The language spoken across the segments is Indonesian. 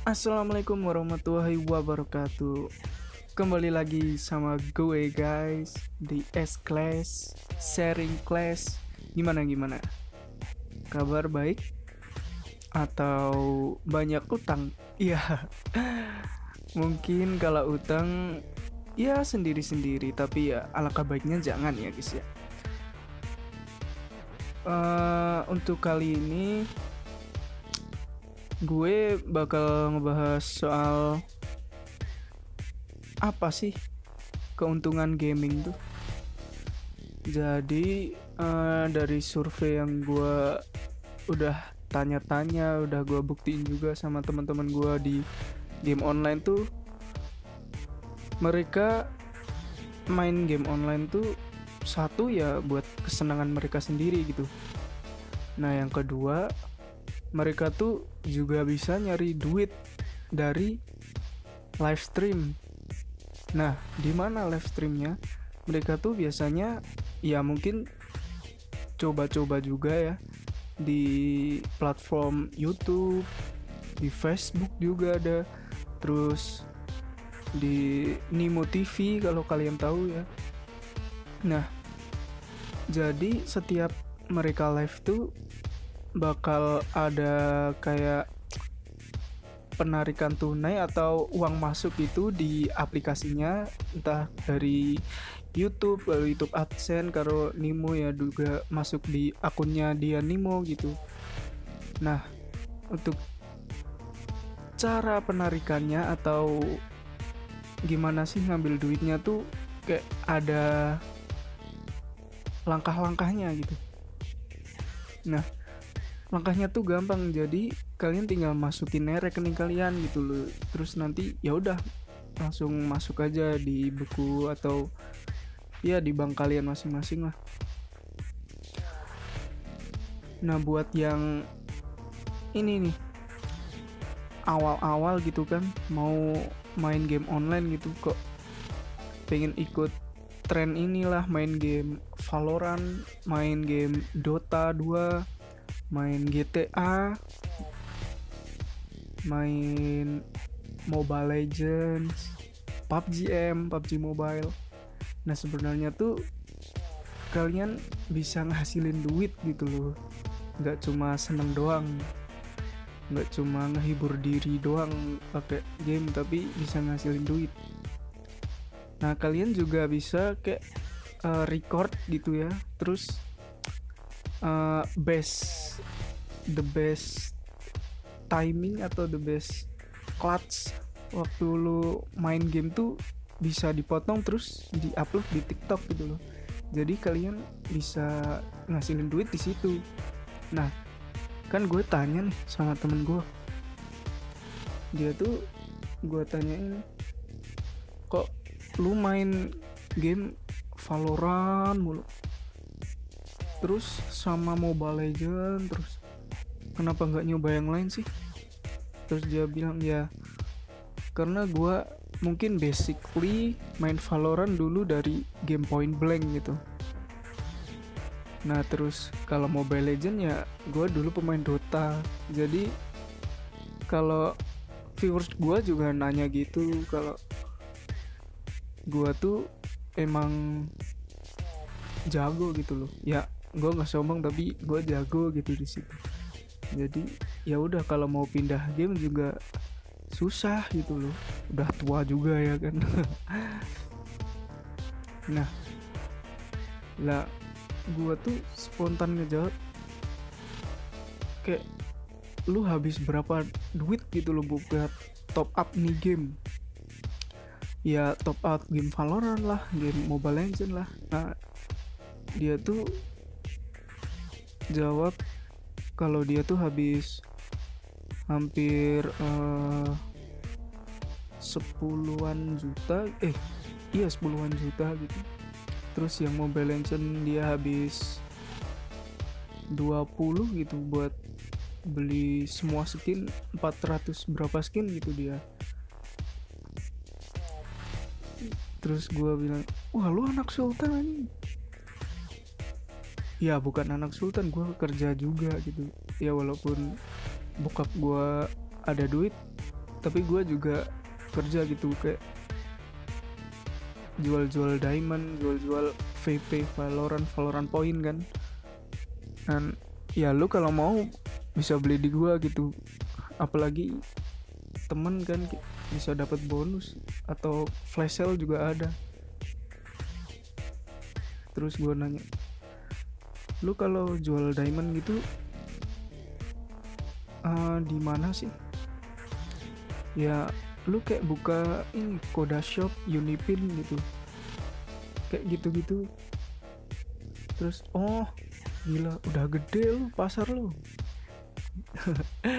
Assalamualaikum warahmatullahi wabarakatuh Kembali lagi sama gue guys Di S Class Sharing Class Gimana gimana? Kabar baik? Atau banyak utang? Iya Mungkin kalau utang Ya sendiri-sendiri Tapi ya alangkah baiknya jangan ya guys ya uh, Untuk kali ini gue bakal ngebahas soal apa sih keuntungan gaming tuh. Jadi uh, dari survei yang gue udah tanya-tanya, udah gue buktiin juga sama teman-teman gue di game online tuh, mereka main game online tuh satu ya buat kesenangan mereka sendiri gitu. Nah yang kedua mereka tuh juga bisa nyari duit dari live stream. Nah, di mana live streamnya? Mereka tuh biasanya ya mungkin coba-coba juga ya di platform YouTube, di Facebook juga ada, terus di Nimo TV kalau kalian tahu ya. Nah, jadi setiap mereka live tuh bakal ada kayak penarikan tunai atau uang masuk itu di aplikasinya entah dari YouTube, lalu YouTube AdSense, karo Nimo ya juga masuk di akunnya dia Nimo gitu. Nah, untuk cara penarikannya atau gimana sih ngambil duitnya tuh kayak ada langkah-langkahnya gitu. Nah, langkahnya tuh gampang jadi kalian tinggal masukin rekening kalian gitu loh. Terus nanti ya udah langsung masuk aja di buku atau ya di bank kalian masing-masing lah. Nah buat yang ini nih awal-awal gitu kan mau main game online gitu kok. Pengen ikut tren inilah main game Valorant main game Dota 2 main GTA main Mobile Legends. PUBG M PUBG Mobile. Nah sebenarnya tuh kalian bisa ngasilin duit gitu loh. Nggak cuma seneng doang. Nggak cuma ngehibur diri doang pakai game tapi bisa ngasilin duit. Nah kalian juga bisa kayak uh, record gitu ya. Terus uh, best the best timing atau the best clutch waktu lu main game tuh bisa dipotong terus diupload di TikTok gitu loh. Jadi kalian bisa ngasilin duit di situ. Nah, kan gue tanya nih sama temen gue. Dia tuh gue tanyain kok lu main game Valorant mulu terus sama Mobile Legend terus kenapa nggak nyoba yang lain sih? Terus dia bilang ya karena gue mungkin basically main Valorant dulu dari game Point Blank gitu. Nah terus kalau Mobile Legend ya gue dulu pemain Dota. Jadi kalau viewers gue juga nanya gitu kalau gue tuh emang jago gitu loh. Ya gue nggak sombong tapi gue jago gitu di situ. Jadi ya udah kalau mau pindah game juga susah gitu loh. Udah tua juga ya kan. Nah lah gue tuh spontan ngejawab kayak lu habis berapa duit gitu loh buat top up nih game? Ya top up game Valorant lah game Mobile Legends lah. Nah dia tuh jawab kalau dia tuh habis hampir uh, sepuluhan juta eh iya sepuluhan juta gitu. Terus yang Mobile Legends dia habis 20 gitu buat beli semua skin 400 berapa skin gitu dia. Terus gue bilang wah lu anak sultan ini ya bukan anak sultan gue kerja juga gitu. Ya walaupun bokap gue ada duit tapi gue juga kerja gitu kayak jual-jual diamond jual-jual VP Valorant Valorant point kan. Dan ya lu kalau mau bisa beli di gua gitu. Apalagi temen kan bisa dapat bonus atau flash sale juga ada. Terus gua nanya lu kalau jual diamond gitu uh, di mana sih? Ya lu kayak buka ini Koda Shop Unipin gitu. Kayak gitu-gitu. Terus oh gila udah gede lu pasar lu.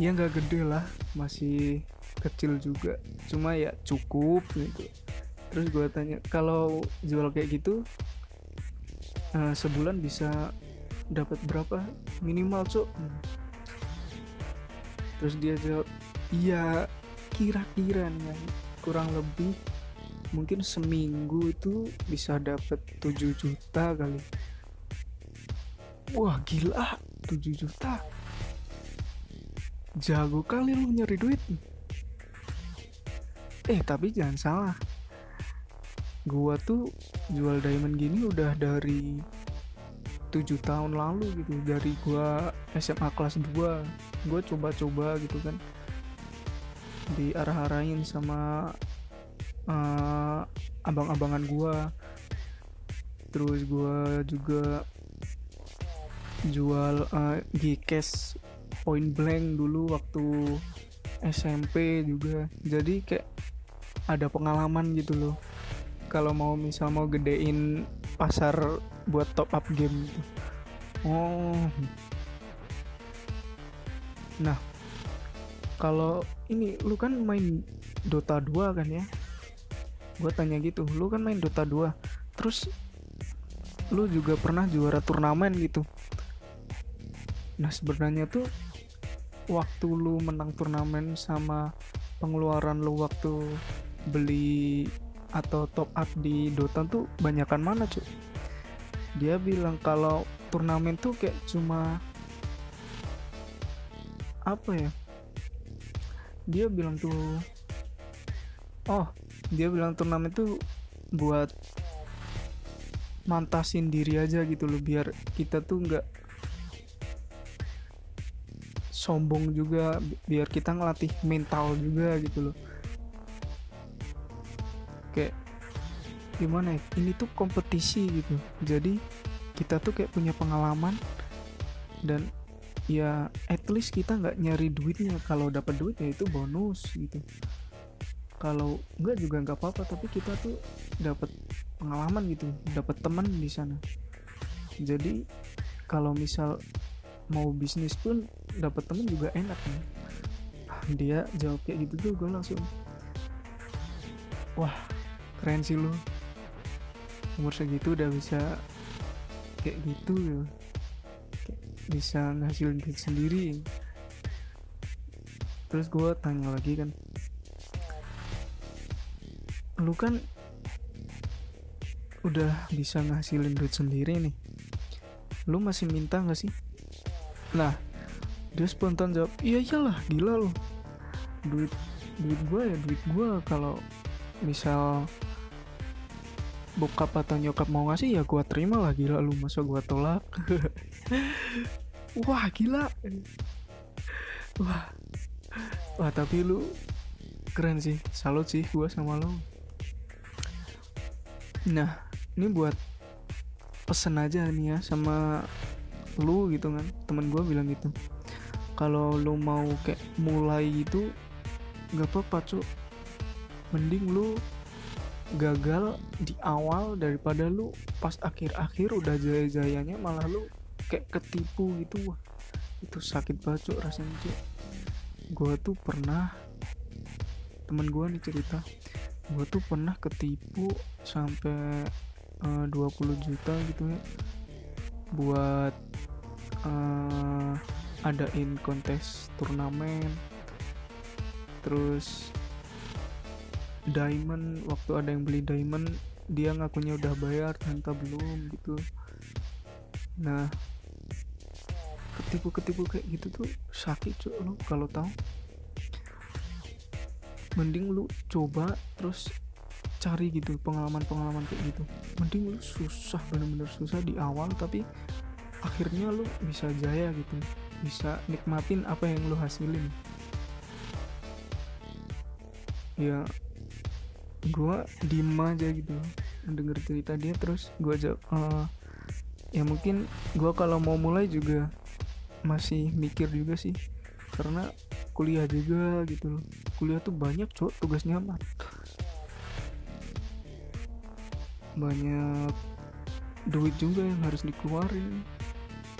Ya nggak gede lah masih kecil juga. Cuma ya cukup gitu. Terus gue tanya kalau jual kayak gitu uh, sebulan bisa dapat berapa? Minimal cuk. Terus dia jawab iya kira-kira nih kurang lebih mungkin seminggu itu bisa dapat 7 juta kali. Wah gila. 7 juta? Jago kali lu nyari duit. Eh tapi jangan salah gua tuh jual diamond gini udah dari 7 tahun lalu gitu dari gua SMA kelas 2 gua coba-coba gitu kan diarah-arahin sama uh, abang-abangan gua. Terus gua juga jual uh, Gcash point blank dulu waktu SMP juga. Jadi kayak ada pengalaman gitu loh kalau mau misal mau gedein pasar buat top up game gitu. Oh. Nah kalau ini lu kan main Dota 2 kan ya? Gue tanya gitu lu kan main Dota 2 terus lu juga pernah juara turnamen gitu. Nah sebenarnya tuh waktu lu menang turnamen sama pengeluaran lu waktu beli atau top up di Dota tuh banyakan mana cuy? Dia bilang kalau turnamen tuh kayak cuma apa ya? Dia bilang tuh oh dia bilang turnamen tuh buat mantasin diri aja gitu loh biar kita tuh nggak sombong juga biar kita ngelatih mental juga gitu loh kayak gimana ya ini tuh kompetisi gitu. Jadi kita tuh kayak punya pengalaman dan ya at least kita nggak nyari duitnya. Kalau dapat duit ya itu bonus gitu. Kalau enggak juga nggak apa-apa tapi kita tuh dapat pengalaman gitu dapat teman di sana. Jadi kalau misal mau bisnis pun dapat temen juga enak nih dia jawab kayak gitu tuh gue langsung wah keren sih lu. Umur segitu udah bisa kayak gitu ya. Bisa ngasilin duit sendiri. Terus gue tanya lagi kan lu kan udah bisa ngasilin duit sendiri nih. Lu masih minta gak sih? Nah dia spontan jawab iya iyalah gila lo duit duit gue ya duit gue kalau misal bokap atau nyokap mau ngasih ya gue terima lah gila lu masa gue tolak? Wah gila. Wah. Wah tapi lu keren sih. Salut sih gue sama lo nah ini buat pesen aja nih ya sama lu gitu kan. Temen gue bilang gitu. Kalau lu mau kayak mulai itu gak apa-apa cuk. Mending lu gagal di awal daripada lu pas akhir-akhir udah jaya-jayanya malah lu kayak ketipu gitu. Wah itu sakit cuk rasanya cuk. Gue tuh pernah temen gue nih cerita gue tuh pernah ketipu sampai uh, 20 juta gitu ya buat uh, adain kontes turnamen. Terus diamond waktu ada yang beli diamond dia ngakunya udah bayar ternyata belum gitu. Nah ketipu-ketipu kayak gitu tuh sakit cuy lo kalau tahu mending lu coba terus cari gitu pengalaman-pengalaman kayak gitu. Mending lu susah bener-bener susah di awal tapi akhirnya lu bisa jaya gitu bisa nikmatin apa yang lu hasilin. Ya gua diem aja gitu. Denger cerita dia terus gua aja uh, ya mungkin gua kalau mau mulai juga masih mikir juga sih. Karena kuliah juga gitu loh. Kuliah tuh banyak cok tugasnya amat banyak duit juga yang harus dikeluarin.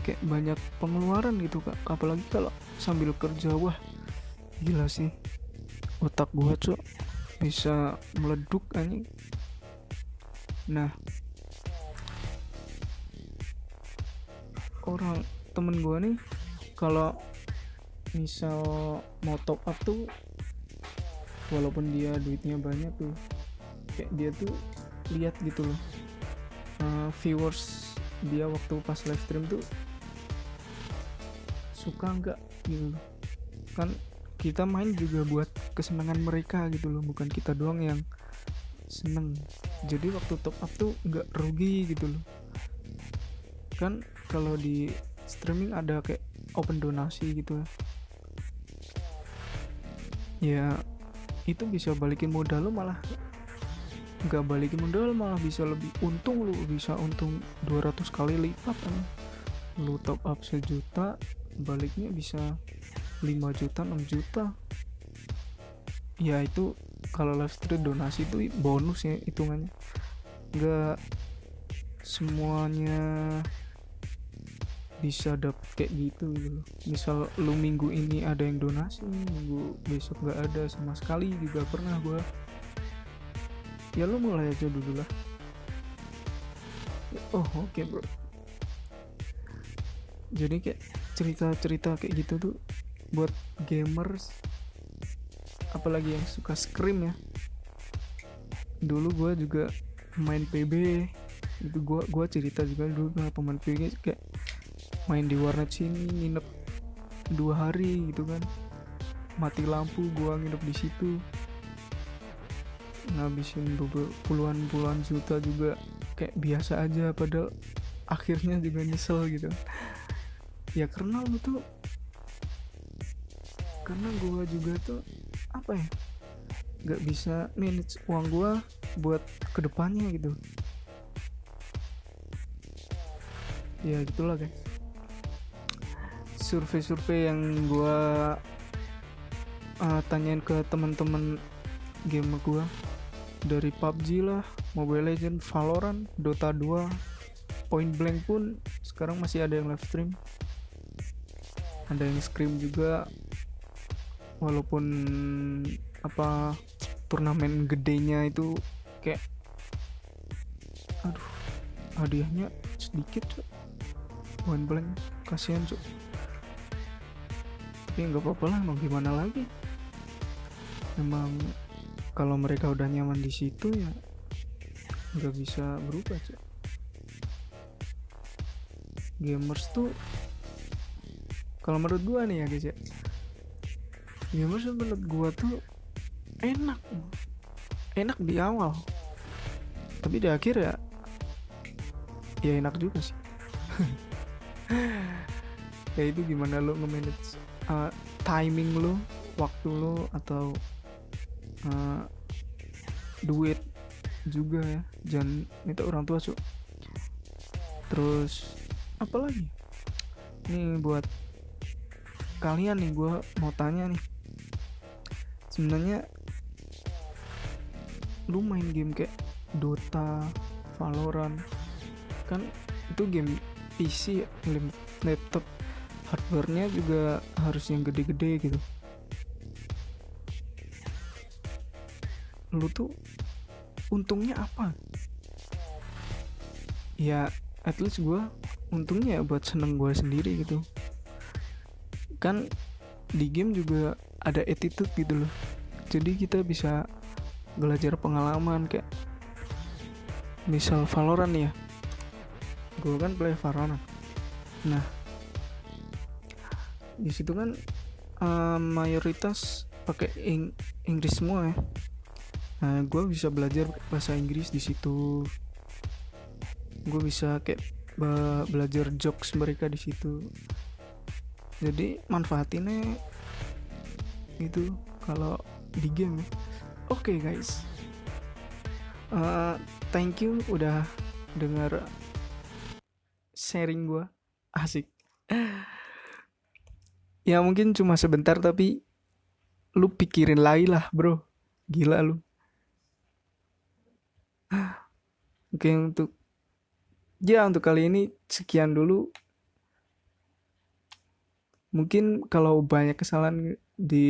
Kayak banyak pengeluaran gitu kak. Apalagi kalau sambil kerja wah gila sih otak gua cok bisa meleduk anjing. Nah. Orang temen gua nih kalau misal mau top up tuh walaupun dia duitnya banyak tuh kayak dia tuh lihat gitu loh. Uh, viewers dia waktu pas live stream tuh suka nggak gitu kan kita main juga buat kesenangan mereka gitu loh bukan kita doang yang seneng. Jadi waktu top up tuh nggak rugi gitu loh. Kan kalau di streaming ada kayak open donasi gitu. Ya itu bisa balikin modal lo malah. Nggak balikin modal malah bisa lebih untung lu bisa untung 200 kali lipat. Kan lu top up sejuta baliknya bisa 5 juta 6 juta ya itu kalau live stream donasi itu bonus ya hitungannya. Nggak semuanya bisa dapet kayak gitu gitu misal lu minggu ini ada yang donasi minggu besok nggak ada sama sekali juga pernah gua. Ya lu mulai aja dulu lah. Oh oke okay, bro. Jadi kayak cerita-cerita kayak gitu tuh buat gamers apalagi yang suka scream ya. Dulu gue juga main PB itu gue gua cerita juga dulu nah, pemain PB kayak main di warnet sini nginep dua hari gitu kan. Mati lampu gue nginep di situ. Ngabisin puluhan puluhan juta juga kayak biasa aja padahal akhirnya juga nyesel gitu. Ya karena lu tuh karena gua juga tuh apa ya? Nggak bisa manage uang gua buat ke depannya gitu. Ya gitulah guys. Survei-survei yang gua uh, tanyain ke teman-teman game gua. Dari PUBG lah, Mobile Legend, Valorant, Dota 2, Point Blank pun. Sekarang masih ada yang live stream. Ada yang scream juga walaupun apa turnamen gedenya itu kayak aduh hadiahnya sedikit cok point blank. Kasihan cok tapi nggak apa-apa lah mau gimana lagi. Emang kalau mereka udah nyaman di situ ya nggak bisa berubah cek gamers tuh kalau menurut gua nih ya guys ya gamers menurut gua tuh enak enak di awal. Tapi di akhir ya ya enak juga sih. Ya itu gimana lo nge-manage uh, timing lo waktu lo atau uh, duit juga ya. Jangan minta orang tua cuk. Terus apa lagi? Nih buat kalian nih gue mau tanya nih sebenarnya lu main game kayak Dota, Valorant kan itu game PC laptop. Hardwarenya juga harus yang gede-gede gitu. Lu tuh untungnya apa? Ya at least gue untungnya ya buat seneng gue sendiri gitu. Kan di game juga ada attitude gitu loh jadi kita bisa belajar pengalaman kayak misal Valorant ya. Gue kan play Valorant. Nah di situ kan uh, mayoritas pakai ing Inggris semua ya. Nah gue bisa belajar bahasa Inggris di situ. Gue bisa kayak be belajar jokes mereka di situ. Jadi manfaatinnya itu kalau di game ya. Oke okay, guys. Uh, thank you udah dengar sharing gue asik. Ya mungkin cuma sebentar tapi lu pikirin lagi lah bro. Gila lu. Oke untuk ya untuk kali ini sekian dulu. Mungkin kalau banyak kesalahan di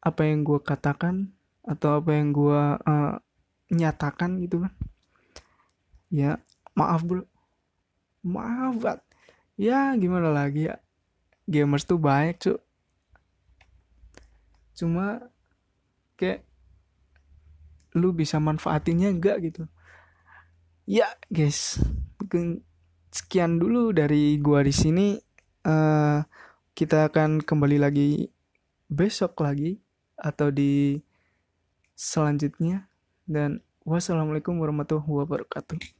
apa yang gue katakan atau apa yang gue uh, nyatakan gitu kan. Ya maaf bro. Maaf banget ya gimana lagi ya? Gamers tuh banyak cuy cuma kayak lu bisa manfaatinnya enggak gitu? Ya guys mungkin sekian dulu dari gua di sini. Uh, kita akan kembali lagi besok lagi atau di selanjutnya. Dan wassalamualaikum warahmatullahi wabarakatuh